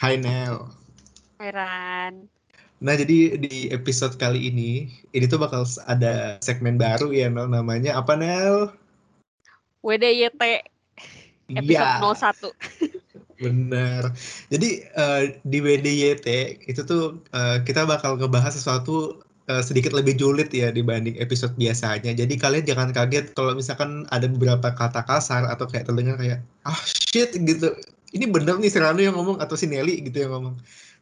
Hai Nel. Hai Ran. Nah jadi di episode kali ini, ini tuh bakal ada segmen baru ya Nel, namanya apa Nel? WDYT episode Iya, 01. bener. Jadi eh, di WDYT itu tuh eh, kita bakal ngebahas sesuatu eh, sedikit lebih julid ya dibanding episode biasanya. Jadi kalian jangan kaget kalau misalkan ada beberapa kata kasar atau kayak terdengar kayak ah shit gitu. Ini bener nih si Rano yang ngomong atau si Nelly gitu yang ngomong.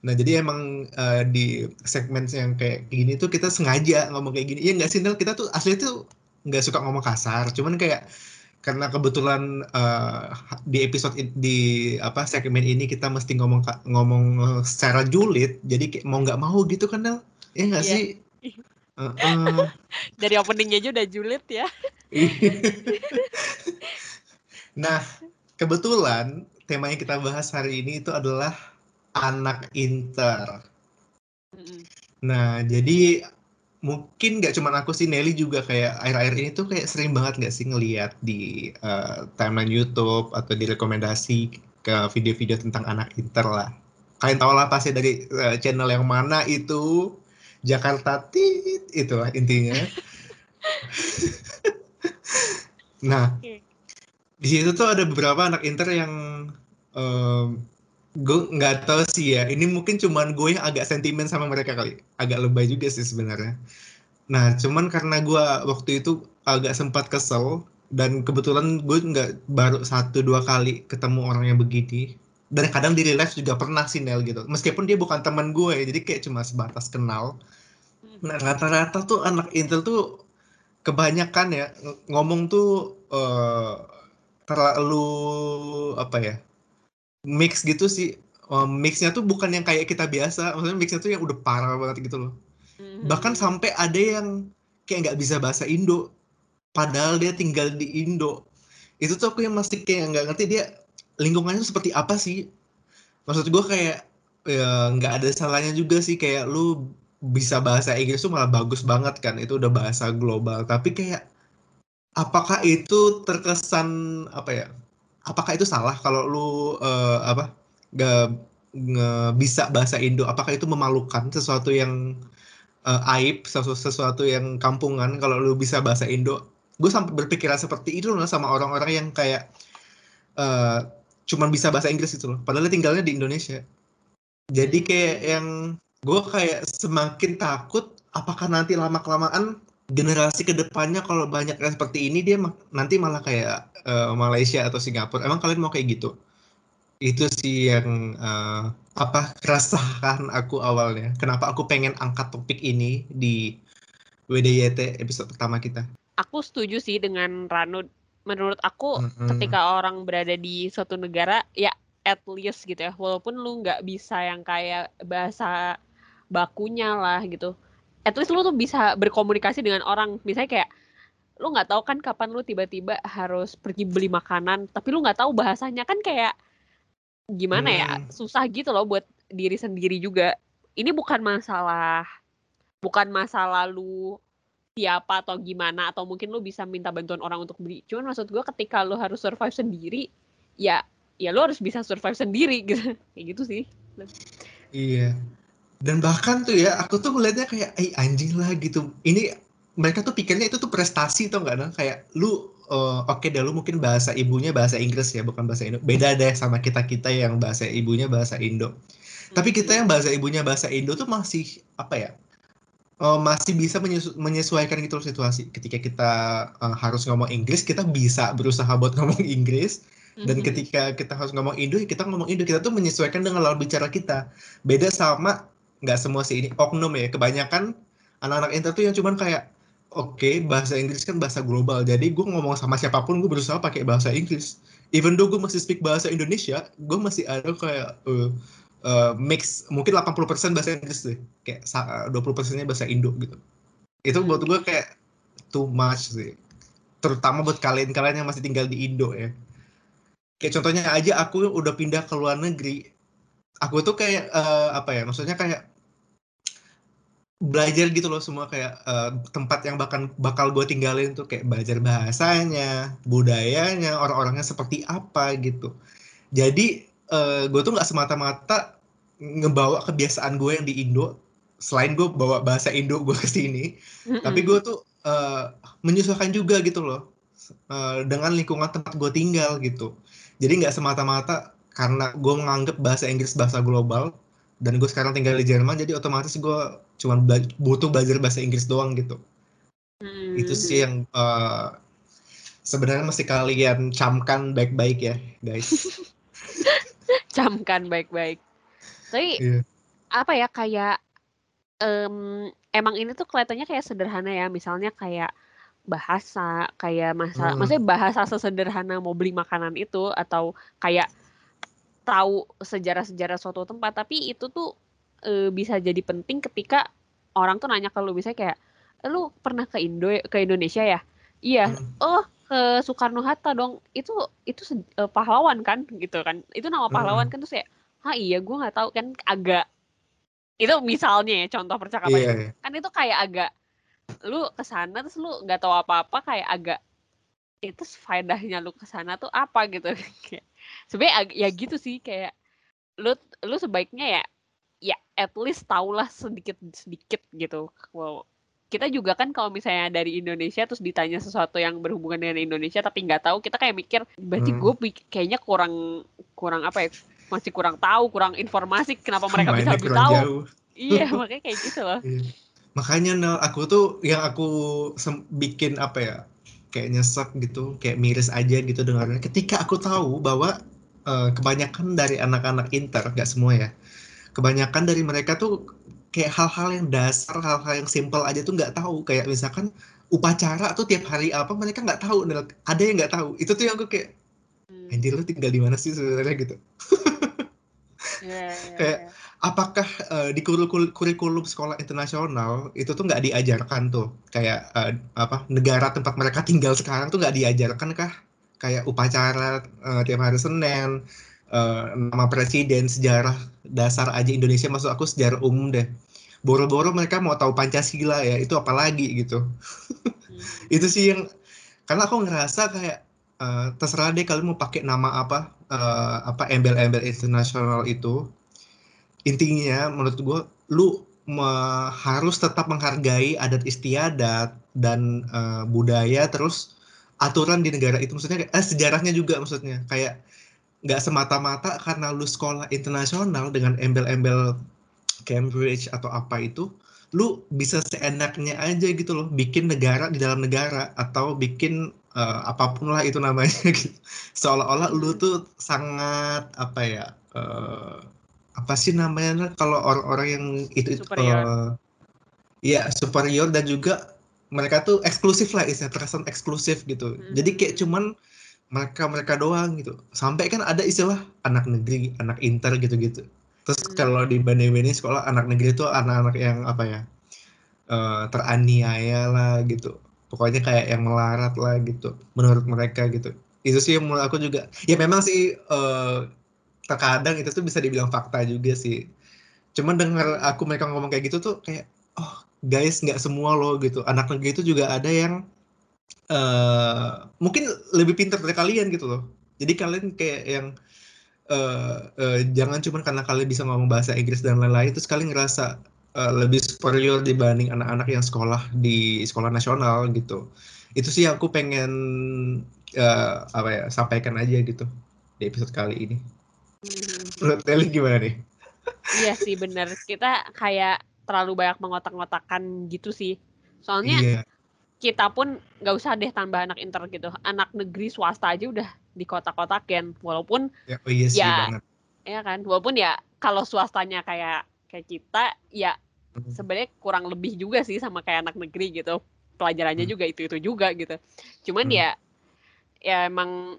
Nah jadi emang eh, di segmen yang kayak gini tuh kita sengaja ngomong kayak gini. Iya nggak sih Nel? Kita tuh aslinya tuh nggak suka ngomong kasar. Cuman kayak karena kebetulan eh, di episode di apa segmen ini kita mesti ngomong ngomong secara julid. Jadi kayak mau nggak mau gitu kan Nel? Iya nggak Iya. sih? Heeh. Dari openingnya aja udah julid ya. Nah, kebetulan tema yang kita bahas hari ini itu adalah anak inter. Nah, jadi mungkin nggak cuma aku sih, Nelly juga kayak akhir-akhir ini tuh kayak sering banget nggak sih ngeliat di eh, timeline YouTube atau di rekomendasi ke video-video tentang anak inter lah. Kalian tahu lah pasti dari eh, channel yang mana itu, Jakarta Tit, itulah intinya. Nah, Oke. Di situ tuh ada beberapa anak inter yang gue nggak tahu sih ya. Ini mungkin cuman gue yang agak sentimen sama mereka kali. Agak lebay juga sih sebenarnya. Nah, cuman karena gue waktu itu agak sempat kesel dan kebetulan gue nggak baru satu dua kali ketemu orang yang begini. Dan kadang di life juga pernah sih Nel gitu. Meskipun dia bukan teman gue ya, jadi kayak cuma sebatas kenal. Nah, rata-rata tuh anak Intel tuh kebanyakan ya ng- ngomong tuh eh, terlalu apa ya? Mix gitu sih. Eh, mixnya tuh bukan yang kayak kita biasa. Maksudnya mixnya tuh yang udah parah banget gitu loh. Mhm. Bahkan sampai ada yang kayak nggak bisa bahasa Indo. Padahal dia tinggal di Indo. Itu tuh aku yang masih kayak nggak ngerti dia lingkungannya seperti apa sih. Maksud gue kayak ya nggak ada salahnya juga sih kayak lu bisa bahasa Inggris tuh malah bagus banget kan. Itu udah bahasa global. Tapi kayak apakah itu terkesan apa ya? Apakah itu salah kalau lu eh, apa nggak nggak bisa bahasa Indo? Apakah itu memalukan sesuatu yang eh, aib sesuatu, sesuatu yang kampungan kalau lu bisa bahasa Indo gue sampai berpikiran seperti itu loh sama orang-orang yang kayak eh cuman bisa bahasa Inggris itu loh padahal tinggalnya di Indonesia jadi kayak yang gue kayak semakin takut apakah nanti lama kelamaan generasi ke depannya kalau banyak yang seperti ini dia nanti malah kayak eh, Malaysia atau Singapura emang kalian mau kayak gitu itu sih yang eh, apa keresahan aku awalnya. Kenapa aku pengen angkat topik ini di WDYT episode pertama kita. Aku setuju sih dengan Ranu. Menurut aku Mm-mm. ketika orang berada di suatu negara ya at least gitu ya. Walaupun lu nggak bisa yang kayak bahasa bakunya lah gitu. At least lu tuh bisa berkomunikasi dengan orang. Misalnya kayak lu nggak tahu kan kapan lu tiba-tiba harus pergi beli makanan, tapi lu nggak tahu bahasanya kan kayak gimana ya Hmm. susah gitu loh buat diri sendiri juga. Ini bukan masalah bukan masalah lu siapa atau gimana atau mungkin lu bisa minta bantuan orang untuk beli. Cuman maksud gue ketika lu harus survive sendiri, ya ya lu harus bisa survive sendiri gitu. Kayak gitu sih. Iya. Dan bahkan tuh ya, aku tuh ngeliatnya kayak, eh anjing lah gitu. Ini mereka tuh pikirnya itu tuh prestasi tau nggak? Nah? Kayak lu, eh, oke deh lu mungkin bahasa ibunya bahasa Inggris ya, bukan bahasa Indo. Beda deh sama kita-kita yang bahasa ibunya bahasa Indo. Tapi kita yang bahasa ibunya bahasa Indo tuh masih apa ya? eh, masih bisa menyesu- menyesuaikan gitu situasi. Ketika kita eh, harus ngomong Inggris, kita bisa berusaha buat ngomong Inggris. Dan Mhm. ketika kita harus ngomong Indo, ya kita ngomong Indo. Kita tuh menyesuaikan dengan lawan bicara kita. Beda sama nggak semua sih ini oknum ya. Kebanyakan anak-anak inter tuh yang cuman kayak oke bahasa Inggris kan bahasa global. Jadi gue ngomong sama siapa pun gue berusaha pakai bahasa Inggris. Even though gue masih speak bahasa Indonesia, gue masih ada kayak eh, eh, mix mungkin 80% bahasa Inggris deh. Kayak sa- 20 persennya bahasa Indo gitu. Itu buat gue kayak too much sih. Terutama buat kalian-kalian yang masih tinggal di Indo ya. Kayak contohnya aja aku udah pindah ke luar negeri. Aku tuh kayak eh, apa ya? Maksudnya kayak belajar gitu loh semua kayak eh, tempat yang bakal bakal gue tinggalin tuh kayak belajar bahasanya, budayanya, orang-orangnya seperti apa gitu. Jadi gue tuh nggak semata-mata ngebawa kebiasaan gue yang di Indo selain gue bawa bahasa Indo gue ke sini Mm-mm. tapi gue tuh uh, menyesuaikan juga gitu loh uh, dengan lingkungan tempat gue tinggal gitu jadi nggak semata-mata karena gue menganggap bahasa Inggris bahasa global dan gue sekarang tinggal di Jerman jadi otomatis gue cuma bela- butuh belajar bahasa Inggris doang gitu Hmm. itu sih yang uh, sebenarnya mesti kalian camkan baik-baik ya guys camkan baik-baik. Tapi Iya. apa ya kayak em, emang ini tuh kelihatannya kayak sederhana ya, misalnya kayak bahasa, kayak masa, Hmm. maksudnya bahasa sesederhana mau beli makanan itu atau kayak tahu sejarah-sejarah suatu tempat, tapi itu tuh eh, bisa jadi penting ketika orang tuh nanya ke lu misalnya kayak lu pernah ke Indo ke Indonesia ya? Iya. Hmm. Oh, ke Soekarno Hatta dong. Itu itu eh, pahlawan kan gitu kan. Itu nama pahlawan kan terus kayak, "Ah iya, gue nggak tahu kan agak itu misalnya ya contoh percakapan iya. Kan itu kayak agak lu ke sana terus lu nggak tahu apa-apa kayak agak itu faedahnya lu ke sana tuh apa gitu. Kayak sebenarnya ya gitu sih kayak lu lu sebaiknya ya ya at least tahulah sedikit sedikit gitu. Wow. Kita juga kan kalau misalnya dari Indonesia terus ditanya sesuatu yang berhubungan dengan Indonesia tapi nggak tahu kita kayak mikir berarti Hmm. gue kayaknya kurang kurang apa ya masih kurang tahu kurang informasi kenapa mereka bisa Mainnya lebih kurang tahu jauh. iya makanya kayak gitu loh Iya. Makanya Nel, aku tuh yang aku bikin apa ya, kayak nyesek gitu, kayak miris aja gitu dengarnya. Ketika aku tahu bahwa eh, kebanyakan dari anak-anak inter, nggak semua ya, kebanyakan dari mereka tuh kayak hal-hal yang dasar, hal-hal yang simple aja tuh nggak tahu. Kayak misalkan upacara tuh tiap hari apa mereka nggak tahu, Nel. Ada yang nggak tahu. Itu tuh yang aku kayak, Hmm. anjir lu tinggal di mana sih sebenarnya gitu. Iya, iya, Kayak, iya. apakah eh, di kurikulum, kurikulum sekolah internasional itu tuh nggak diajarkan tuh kayak eh, apa negara tempat mereka tinggal sekarang tuh nggak diajarkan kah kayak upacara eh, tiap hari Senin. Eh, nama presiden sejarah dasar aja Indonesia maksud aku sejarah umum deh. Boro-boro mereka mau tahu Pancasila ya itu apalagi gitu. Hmm. itu sih yang karena aku ngerasa kayak eh, terserah deh kalian mau pakai nama apa eh, apa embel-embel internasional itu. Intinya menurut gue lu me- harus tetap menghargai adat istiadat dan eh, budaya terus aturan di negara itu maksudnya eh, sejarahnya juga maksudnya kayak nggak semata-mata karena lu sekolah internasional dengan embel-embel Cambridge atau apa itu lu bisa seenaknya aja gitu loh bikin negara di dalam negara atau bikin eh, apa pun lah itu namanya gitu seolah-olah lu tuh sangat apa ya eh, apa sih namanya kalau orang-orang yang itu, itu Superior. eh, Iya superior dan juga mereka tuh eksklusif lah istilah terkesan eksklusif gitu. Jadi kayak cuman mereka mereka doang gitu. Sampai kan ada istilah anak negeri anak inter gitu-gitu. Terus Hmm. kalau dibanding-banding sekolah anak negeri itu anak-anak yang apa ya eh, teraniaya lah gitu. Pokoknya kayak yang melarat lah gitu menurut mereka gitu. Itu sih yang menurut aku juga. Ya memang sih eh, terkadang itu tuh bisa dibilang fakta juga sih. Cuman dengar aku mereka ngomong kayak gitu tuh kayak oh guys nggak semua loh gitu. Anak negeri itu juga ada yang eh mungkin lebih pintar dari kalian gitu loh. Jadi kalian kayak yang eh eh, jangan cuma karena kalian bisa ngomong bahasa Inggris dan lain-lain terus kalian ngerasa eh, lebih superior dibanding anak-anak yang sekolah di sekolah nasional gitu. Itu sih aku pengen eh, apa ya sampaikan aja gitu di episode kali ini. Mhm. menurut Nelly gimana nih? Iya sih bener. Kita kayak terlalu banyak mengotak-ngotakan gitu sih. Soalnya iya kita pun nggak usah deh tambah anak inter gitu. Anak negeri swasta aja udah dikotak-kotakin. Walaupun ya, oh iya Ya, banget ya kan, walaupun ya kalau swastanya kayak kayak kita ya Hmm. sebenarnya kurang lebih juga sih sama kayak anak negeri gitu. Pelajarannya Hmm. juga itu-itu juga gitu. Cuman Hmm. ya ya emang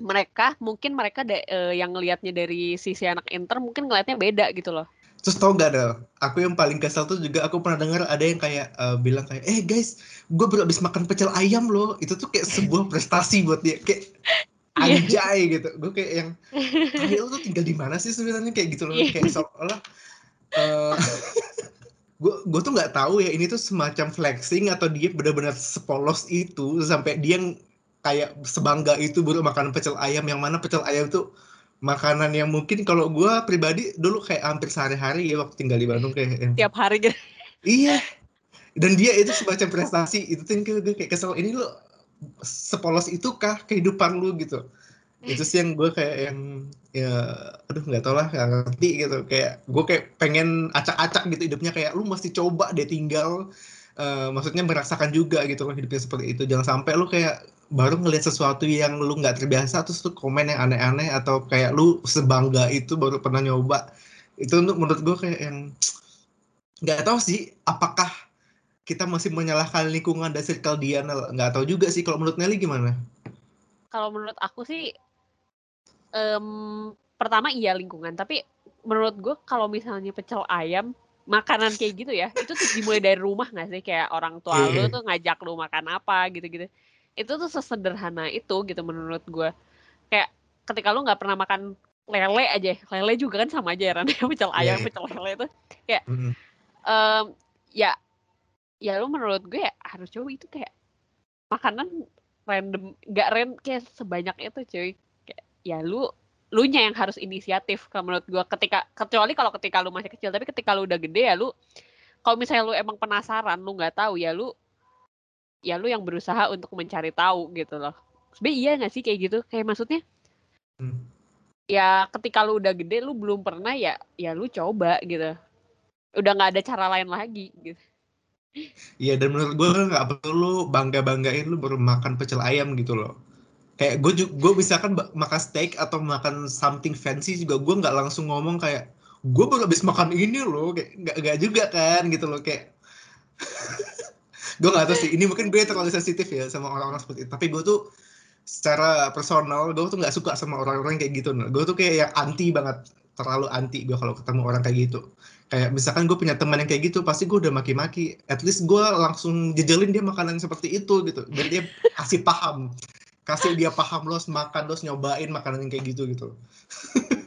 mereka mungkin mereka da- eh, yang ngelihatnya dari sisi anak inter mungkin ngelihatnya beda gitu loh. Terus tau gak Del, aku yang paling kesel tuh juga aku pernah dengar ada yang kayak eh, bilang kayak, eh guys, gue baru habis makan pecel ayam loh. Itu tuh kayak sebuah prestasi buat dia, kayak Iya. anjay gitu. Gue kayak yang, "Tai, lu tuh tinggal di mana sih sebenarnya kayak gitu loh, Iya. kayak seolah eh gue gue tuh nggak tahu ya ini tuh semacam flexing atau dia benar-benar sepolos itu sampai dia yang kayak sebangga itu baru makan pecel ayam yang mana pecel ayam tuh makanan yang mungkin kalau gue pribadi dulu kayak hampir sehari-hari ya waktu tinggal di Bandung kayak yang- Tiap hari gitu. iya. Dan dia itu semacam prestasi. Itu tuh gue kayak kesel ini lo sepolos itu kah kehidupan lu? Gitu. Itu sih yang gue kayak yang ya aduh nggak tau lah nggak ngerti gitu. Kayak gue kayak pengen acak-acak gitu hidupnya. Kayak lu mesti coba deh tinggal. Eh, maksudnya merasakan juga gitu loh hidupnya seperti itu. Jangan sampai lu kayak baru ngelihat sesuatu yang lu nggak terbiasa terus lu komen yang aneh-aneh atau kayak lu sebangga itu baru pernah nyoba itu untuk menurut gue kayak yang nggak tahu sih apakah kita masih menyalahkan lingkungan dan circle dia nggak tahu juga sih kalau menurut Nelly gimana Kalau menurut aku sih em, pertama iya lingkungan, tapi menurut gue kalau misalnya pecel ayam makanan kayak gitu ya, itu tuh dimulai dari rumah nggak sih? Kayak orang tua lu Iya. tuh ngajak lu makan apa gitu-gitu. Itu tuh sesederhana itu gitu menurut gue. Kayak ketika lu nggak pernah makan lele aja, lele juga kan sama aja ya Ran, pecel ayam, iya. pecel lele itu Mm-mm. em, ya ya lu menurut gue ya harus coba itu kayak makanan random nggak random kayak sebanyak itu cuy kayak ya lu lu nya yang harus inisiatif kalau menurut gue ketika kecuali kalau ketika lu masih kecil tapi ketika lu udah gede ya lu kalau misalnya lu emang penasaran lu nggak tahu ya lu ya lu yang berusaha untuk mencari tahu gitu loh. Sebenarnya iya nggak sih kayak gitu? Kayak maksudnya Hmm. ya ketika lu udah gede lu belum pernah ya ya lu coba gitu. Udah nggak ada cara lain lagi gitu. Iya dan menurut gue kan nggak perlu lu bangga banggain lu baru makan pecel ayam gitu loh. Kayak gue juga gue misalkan makan steak atau makan something fancy juga gue nggak langsung ngomong kayak gue baru habis makan ini loh kayak nggak nggak juga kan gitu loh kayak gue nggak tahu sih. Ini mungkin gue terlalu sensitif ya sama orang-orang seperti itu. Tapi gue tuh secara personal gue tuh nggak suka sama orang-orang kayak gitu gue tuh kayak yang anti banget. Terlalu anti gue kalau ketemu orang kayak gitu. Kayak misalkan gue punya teman yang kayak gitu pasti gue udah maki-maki. At least gue langsung jejelin dia makanan seperti itu gitu. Biar dia kasih paham. Kasih dia paham lo makan lo nyobain makanan yang kayak gitu gitu.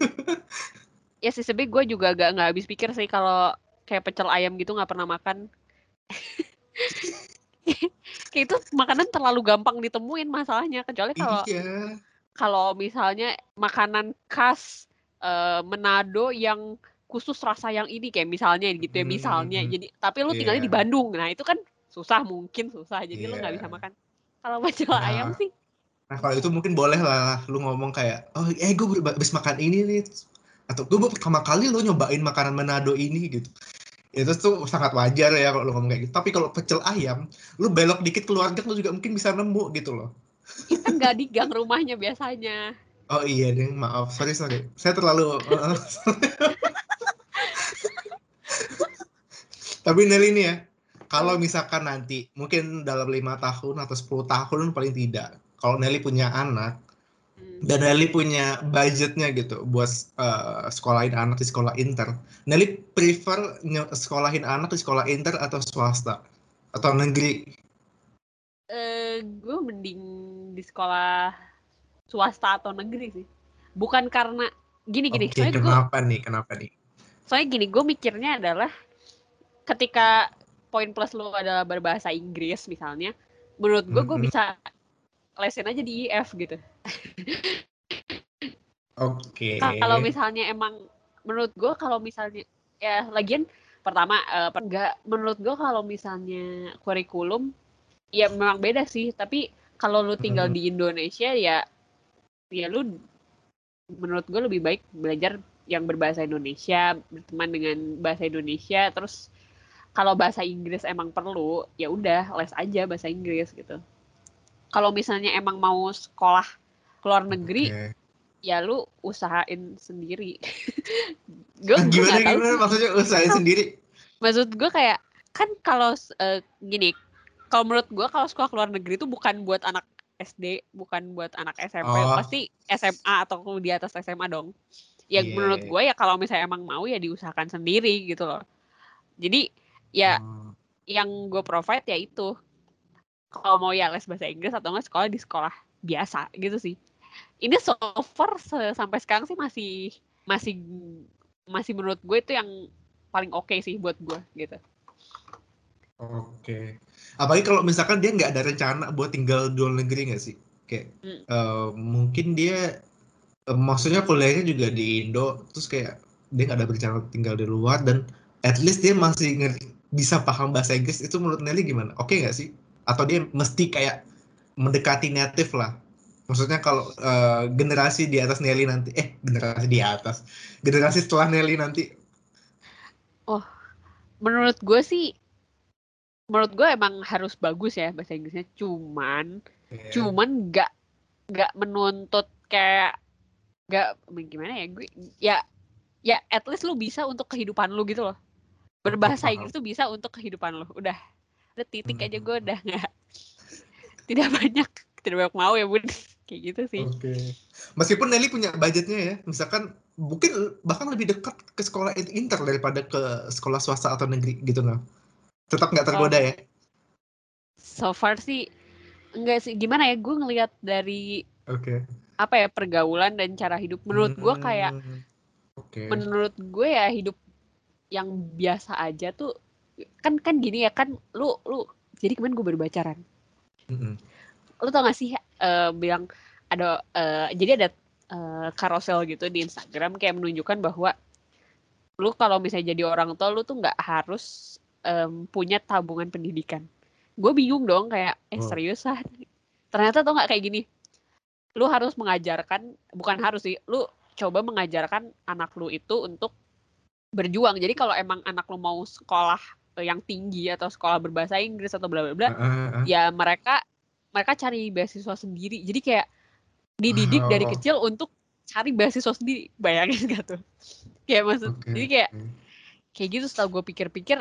Ya sih sebenernya gue juga gak nggak habis pikir sih kalau kayak pecel ayam gitu nggak pernah makan kayak itu makanan terlalu gampang ditemuin masalahnya kecuali kalau iya. kalau misalnya makanan khas eh, Manado yang khusus rasa yang ini kayak misalnya gitu ya Hmm, misalnya. hmm. jadi tapi lu tinggalnya di Iya. Bandung. Nah itu kan susah mungkin susah. Jadi lu nggak Iya. bisa makan. Kalau pecel Nah. ayam sih. Nah kalau itu mungkin boleh lah. Lu ngomong kayak oh eh gue habis makan ini nih. Atau gue pertama kali lo nyobain makanan Manado ini gitu itu tuh sangat wajar ya kalau lo ngomong kayak gitu tapi kalau pecel ayam lu belok dikit keluar gang lu juga mungkin bisa nemu gitu loh itu kan nggak di gang rumahnya biasanya Oh iya deh, maaf. Sorry, sorry. Saya terlalu... Tapi Nelly nih ya, kalau misalkan nanti, mungkin dalam lima tahun atau 10 tahun paling tidak, kalau Nelly punya anak. Dan Nelly punya budgetnya gitu buat eh, sekolahin anak di sekolah inter, Nelly prefer sekolahin anak di sekolah inter atau swasta? Atau negeri? eh gue mending di sekolah swasta atau negeri sih. Bukan karena gini gini. Soalnya gue kenapa nih? Kenapa nih? soalnya gini gue mikirnya adalah ketika poin plus lo adalah berbahasa Inggris misalnya, menurut gue gue Mhm. bisa lesin aja di IF gitu. Oke. Kalau misalnya emang menurut gue kalau misalnya ya lagian pertama per- enggak menurut gue kalau misalnya kurikulum ya memang beda sih tapi kalau lu tinggal Mhm. di Indonesia ya ya lu menurut gue lebih baik belajar yang berbahasa Indonesia berteman dengan bahasa Indonesia terus kalau bahasa Inggris emang perlu ya udah les aja bahasa Inggris gitu kalau misalnya emang mau sekolah ke luar negeri Oke. ya lu usahain sendiri. gue gimana tahu gimana sih. maksudnya usahain sendiri? Maksud gue kayak kan kalau eh, gini, kalau menurut gue kalau sekolah ke luar negeri itu bukan buat anak SD, bukan buat anak SMP, Oh. pasti SMA atau di atas SMA dong. Ya Iya, menurut iya. gue ya kalau misalnya emang mau ya diusahakan sendiri gitu loh. Jadi ya Oh. yang gue provide ya itu kalau mau ya les bahasa Inggris atau enggak sekolah di sekolah biasa gitu sih ini so far se- sampai sekarang sih masih masih masih menurut gue itu yang paling oke sih buat gue gitu Oke. Apalagi kalau misalkan dia nggak ada rencana buat tinggal di luar negeri nggak sih? Kayak Hmm. eh, mungkin dia eh, maksudnya kuliahnya juga di Indo terus kayak dia nggak ada berencana tinggal di luar dan at least dia masih bisa paham bahasa Inggris itu menurut Nelly gimana oke nggak sih atau dia mesti kayak mendekati native lah. Maksudnya kalau uh, generasi di atas Nelly nanti eh generasi di atas. Generasi setelah Nelly nanti. Oh menurut gue sih menurut gue emang harus bagus ya bahasa Inggrisnya. Cuman yeah. cuman nggak nggak menuntut kayak nggak gimana ya gue ya ya at least lu bisa untuk kehidupan lu gitu loh. Berbahasa Inggris tuh bisa untuk kehidupan lu. Udah udah titik aja gue udah nggak tidak banyak tidak banyak mau ya bun kayak gitu sih. Oke. Okay. Meskipun Nelly punya budgetnya ya, misalkan mungkin bahkan lebih dekat ke sekolah inter daripada ke sekolah swasta atau negeri gitu loh. Tetap nggak tergoda oh. ya? So far sih enggak sih. Gimana ya? Gue ngelihat dari Oke. Okay. apa ya pergaulan dan cara hidup. Menurut gue kayak, hmm, okay. menurut gue ya hidup yang biasa aja tuh kan kan gini ya kan lu lu jadi kemarin gue baru pacaran. Mm -hmm. Lu tau gak sih uh, bilang ada uh, jadi ada uh, gitu di Instagram kayak menunjukkan bahwa lu kalau misalnya jadi orang tua lu tuh nggak harus um, punya tabungan pendidikan. Gue bingung dong kayak eh oh. serius ah ternyata tuh nggak kayak gini. Lu harus mengajarkan bukan harus sih, lu coba mengajarkan anak lu itu untuk berjuang. Jadi kalau emang anak lu mau sekolah yang tinggi atau sekolah berbahasa Inggris atau bla bla bla, uh, uh, uh. ya mereka mereka cari beasiswa sendiri jadi kayak dididik oh. dari kecil untuk cari beasiswa sendiri bayangin gak tuh kayak maksud okay. jadi kayak kayak gitu setelah gue pikir-pikir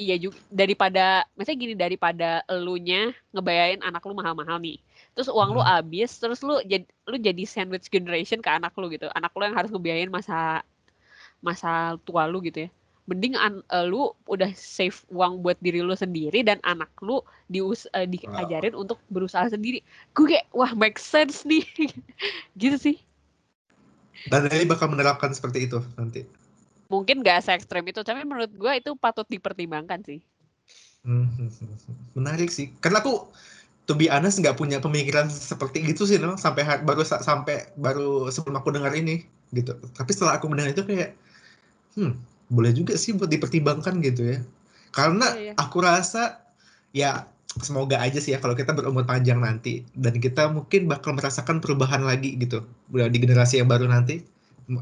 iya juga daripada misalnya gini daripada elunya ngebayain anak lu mahal-mahal nih terus uang hmm. lu habis terus lu jadi lu jadi sandwich generation ke anak lu gitu anak lu yang harus ngebayain masa masa tua lu gitu ya mending an, uh, lu udah save uang buat diri lu sendiri dan anak lu dius uh, diajarin wow. untuk berusaha sendiri. Gue kayak wah make sense nih. Gitu sih. Dan ini bakal menerapkan seperti itu nanti. Mungkin gak se ekstrem itu tapi menurut gue itu patut dipertimbangkan sih. Hmm, menarik sih. Karena aku to be honest nggak punya pemikiran seperti itu sih no sampai baru sampai baru sebelum aku dengar ini gitu. Tapi setelah aku mendengar itu kayak hmm boleh juga sih buat dipertimbangkan gitu ya. Karena iya, iya. aku rasa ya semoga aja sih ya kalau kita berumur panjang nanti dan kita mungkin bakal merasakan perubahan lagi gitu. Di generasi yang baru nanti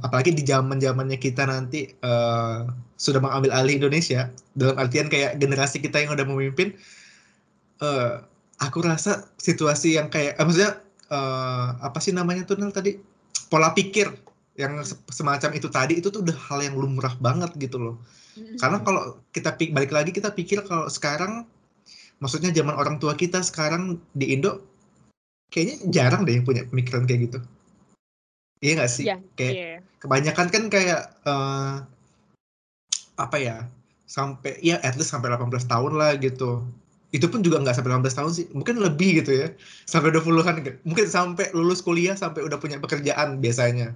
apalagi di zaman zamannya kita nanti uh, sudah mengambil alih Indonesia dalam artian kayak generasi kita yang udah memimpin uh, aku rasa situasi yang kayak eh, maksudnya uh, apa sih namanya tuh Nel tadi? Pola pikir yang semacam itu tadi itu tuh udah hal yang lumrah banget gitu loh. Karena kalau kita balik lagi kita pikir kalau sekarang maksudnya zaman orang tua kita sekarang di Indo kayaknya jarang deh yang punya pemikiran kayak gitu. Iya gak sih? Yeah, kayak yeah. kebanyakan kan kayak uh, apa ya? Sampai ya at least sampai 18 tahun lah gitu. Itu pun juga nggak sampai 18 tahun sih, mungkin lebih gitu ya. Sampai 20-an mungkin sampai lulus kuliah sampai udah punya pekerjaan biasanya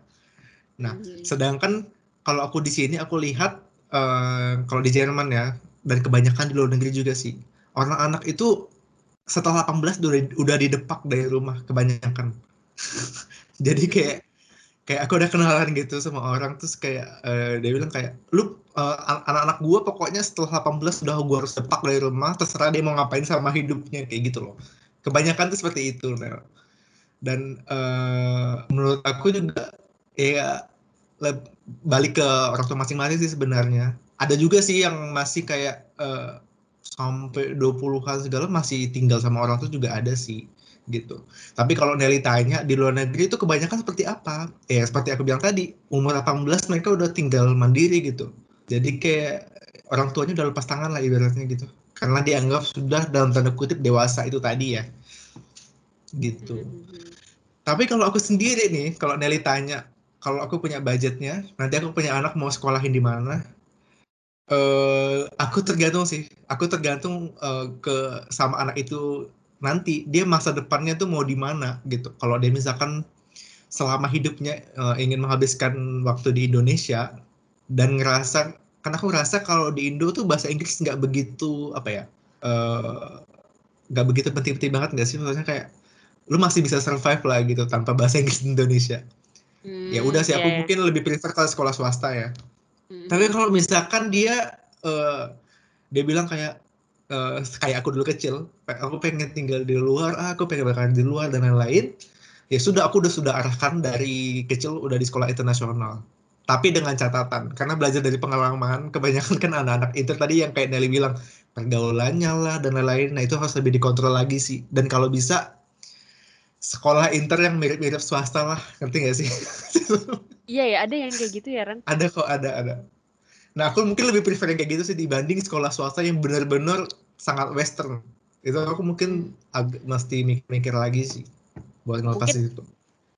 Nah, hmm. sedangkan kalau aku di sini aku lihat uh, kalau di Jerman ya dan kebanyakan di luar negeri juga sih orang anak itu setelah 18 udah udah didepak dari rumah kebanyakan. Jadi kayak kayak aku udah kenalan gitu sama orang terus kayak uh, dia bilang kayak lu uh, anak-anak gua pokoknya setelah 18 udah gua harus depak dari rumah terserah dia mau ngapain sama hidupnya kayak gitu loh. Kebanyakan tuh seperti itu, Nel. Dan uh, menurut aku juga ya balik ke orang tua masing-masing sih sebenarnya. Ada juga sih yang masih kayak uh, sampai 20-an segala masih tinggal sama orang tua juga ada sih gitu. Tapi kalau Nelly tanya di luar negeri itu kebanyakan seperti apa? Ya seperti aku bilang tadi, umur 18 mereka udah tinggal mandiri gitu. Jadi kayak orang tuanya udah lepas tangan lah ibaratnya gitu. Karena dianggap sudah dalam tanda kutip dewasa itu tadi ya. Gitu. Hmm. Tapi kalau aku sendiri nih, kalau Nelly tanya, kalau aku punya budgetnya, nanti aku punya anak mau sekolahin di mana, uh, aku tergantung sih. Aku tergantung uh, ke sama anak itu nanti dia masa depannya tuh mau di mana gitu. Kalau dia misalkan selama hidupnya uh, ingin menghabiskan waktu di Indonesia dan ngerasa, karena aku ngerasa kalau di Indo tuh bahasa Inggris nggak begitu apa ya, nggak uh, begitu penting-penting banget nggak sih? Maksudnya kayak lu masih bisa survive lah gitu tanpa bahasa Inggris di Indonesia ya udah sih Hmm, aku iya, iya. mungkin lebih prefer ke sekolah swasta ya Hmm. tapi kalau misalkan dia eh, dia bilang kayak eh, kayak aku dulu kecil aku pengen tinggal di luar ah, aku pengen makan di luar dan lain-lain ya sudah aku udah sudah arahkan dari kecil udah di sekolah internasional tapi dengan catatan karena belajar dari pengalaman kebanyakan kan anak-anak inter tadi yang kayak Nelly bilang pergaulannya lah dan lain-lain nah itu harus lebih dikontrol lagi sih dan kalau bisa sekolah inter yang mirip-mirip swasta lah ngerti gak sih Iya ya, ada yang kayak gitu ya, Ran. ada kok ada ada nah aku mungkin lebih prefer yang kayak gitu sih dibanding sekolah swasta yang benar-benar sangat western itu aku mungkin agak mesti mikir-mikir lagi sih buat ngelepas itu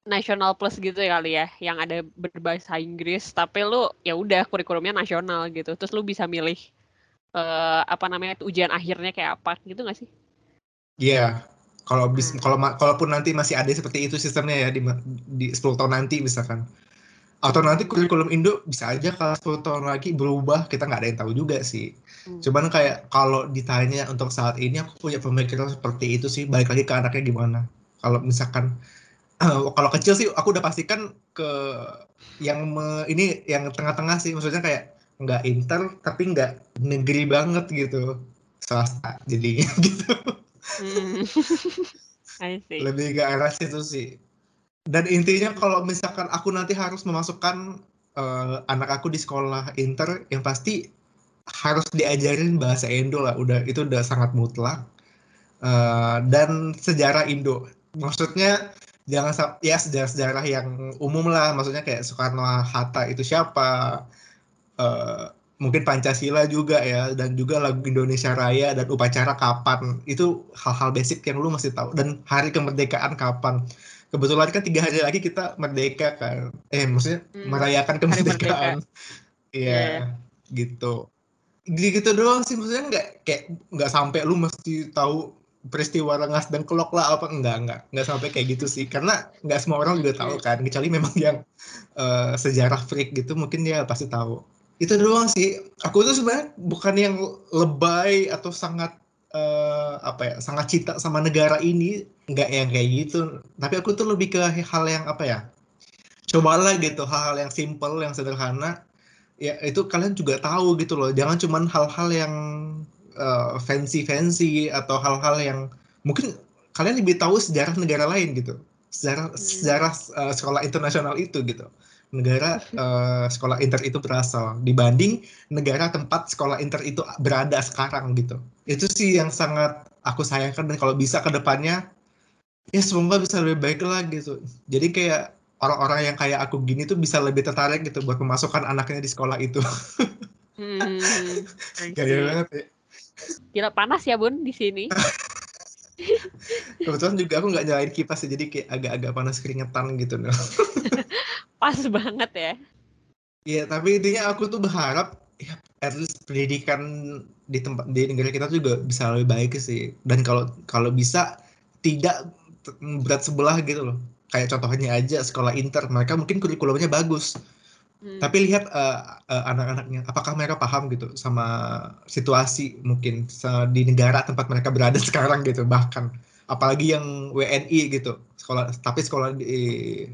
Nasional plus gitu ya kali ya, yang ada berbahasa Inggris, tapi lu ya udah kurikulumnya nasional gitu. Terus lu bisa milih eh apa namanya ujian akhirnya kayak apa gitu nggak sih? Iya, kalau bis, Hmm. kalau kalaupun nanti masih ada seperti itu sistemnya ya di di 10 tahun nanti misalkan. Atau nanti kurikulum Indo bisa aja kalau 10 tahun lagi berubah, kita nggak ada yang tahu juga sih. Hmm. Cuman kayak kalau ditanya untuk saat ini aku punya pemikiran seperti itu sih, balik lagi ke anaknya gimana. Kalau misalkan kalau kecil sih aku udah pastikan ke yang me- ini yang tengah-tengah sih, maksudnya kayak nggak inter tapi nggak negeri banget gitu, swasta jadinya gitu. Hmm. I see. lebih ke arah situ sih. Dan intinya kalau misalkan aku nanti harus memasukkan eh, anak aku di sekolah inter yang pasti harus diajarin bahasa Indo lah. Udah itu udah sangat mutlak. Eh, dan sejarah Indo. Maksudnya jangan ya sejarah-sejarah yang umum lah. Maksudnya kayak Soekarno Hatta itu siapa? Eh, mungkin Pancasila juga ya dan juga lagu Indonesia Raya dan upacara kapan. Itu hal-hal basic yang lu mesti tahu. Dan hari kemerdekaan kapan. Kebetulan kan tiga hari lagi kita merdeka kan. Eh maksudnya Hmm, merayakan kemerdekaan. Iya gitu. Gitu doang sih maksudnya nggak kayak nggak sampai lu mesti tahu peristiwa rengas dan kelok lah apa enggak enggak nggak sampai kayak gitu sih. Karena nggak semua orang juga tahu kan kecuali memang yang eh, sejarah freak gitu mungkin dia pasti tahu itu doang sih. Aku tuh sebenarnya bukan yang lebay atau sangat eh, apa ya sangat cinta sama negara ini. Nggak yang kayak gitu. Tapi aku tuh lebih ke hal yang apa ya cobalah gitu. Hal-hal yang simple yang sederhana. Ya itu kalian juga tahu gitu loh. Jangan cuman hal-hal yang fancy fancy atau hal-hal yang mungkin kalian lebih tahu sejarah negara lain gitu. Sejarah Hmm. sejarah eh, sekolah internasional itu gitu negara eh, sekolah inter itu berasal dibanding negara tempat sekolah inter itu berada sekarang gitu. Itu sih yang sangat aku sayangkan dan kalau bisa ke depannya ya semoga bisa lebih baik lah gitu. Jadi kayak orang-orang yang kayak aku gini tuh bisa lebih tertarik gitu buat memasukkan anaknya di sekolah itu. Hmm, gaya banget ya Gila panas ya bun di sini. kebetulan juga aku nggak nyalain kipas jadi kayak agak-agak panas keringetan gitu Nel. Pas banget ya. Iya, tapi intinya aku tuh berharap ya at least pendidikan di tempat di negara kita tuh juga bisa lebih baik sih. Dan kalau kalau bisa tidak berat sebelah gitu loh. Kayak contohnya aja sekolah inter, mereka mungkin kurikulumnya bagus, Hmm. tapi lihat eh, eh, anak-anaknya, apakah mereka paham gitu sama situasi mungkin di negara tempat mereka berada sekarang gitu bahkan. Apalagi yang WNI gitu sekolah tapi sekolah di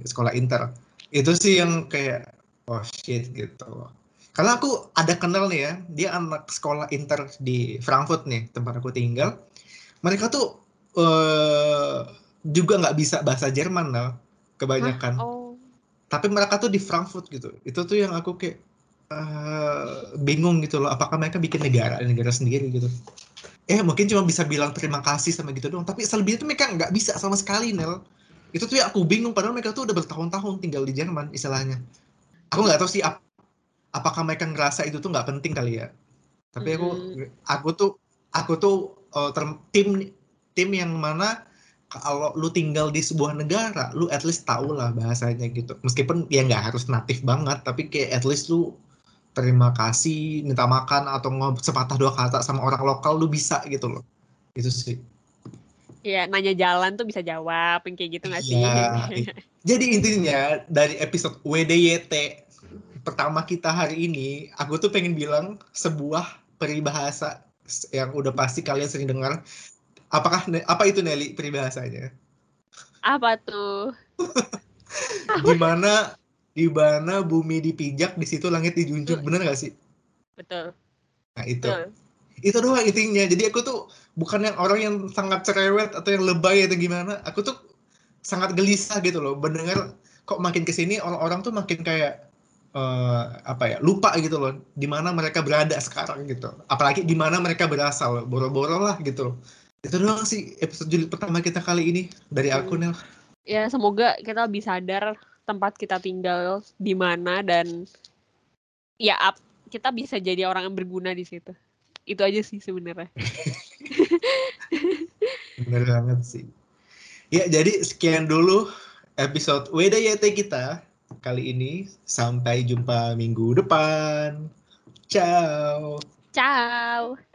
sekolah inter. Itu sih yang kayak oh shit gitu. Karena aku ada kenal nih ya dia anak sekolah inter di Frankfurt nih tempat aku tinggal. Mereka tuh eh juga nggak bisa bahasa Jerman lah kebanyakan. Oh. Tapi mereka tuh di Frankfurt gitu. Itu tuh yang aku kayak eh, bingung gitu loh. Apakah mereka bikin negara negara sendiri gitu? Eh mungkin cuma bisa bilang terima kasih sama gitu doang. Tapi selebihnya tuh mereka nggak bisa sama sekali Nel. Itu tuh ya aku bingung. Padahal mereka tuh udah bertahun-tahun tinggal di Jerman istilahnya. Aku nggak tahu sih ap- apakah mereka ngerasa itu tuh nggak penting kali ya. Tapi aku Mm. aku tuh aku tuh term- tim tim yang mana kalau lu tinggal di sebuah negara, lu at least tau lah bahasanya gitu. Meskipun ya nggak harus natif banget, tapi kayak at least lu terima kasih, minta makan atau ngob sepatah dua kata sama orang lokal lu bisa gitu loh. Itu sih. Iya, nanya jalan tuh bisa jawab, kayak gitu nggak sih? Iya, i- Jadi intinya dari episode WDYT pertama kita hari ini, aku tuh pengen bilang sebuah peribahasa yang udah pasti kalian sering dengar. Apakah apa itu Nelly peribahasanya? Apa tuh? Gimana di mana bumi dipijak di situ langit dijunjung bener gak sih? Betul. Nah itu. Betul. Itu doang intinya. Jadi aku tuh bukan yang orang yang sangat cerewet atau yang lebay atau gimana. Aku tuh sangat gelisah gitu loh. Mendengar kok makin ke sini orang-orang tuh makin kayak uh, apa ya lupa gitu loh di mana mereka berada sekarang gitu. Apalagi di mana mereka berasal. Boro-boro lah gitu itu doang sih episode juli pertama kita kali ini dari aku Nel. Ya semoga kita lebih sadar tempat kita tinggal di mana dan ya kita bisa jadi orang yang berguna di situ. Itu aja sih sebenarnya. Bener banget sih. Ya jadi sekian dulu episode WDYT kita kali ini. Sampai jumpa minggu depan. Ciao. Ciao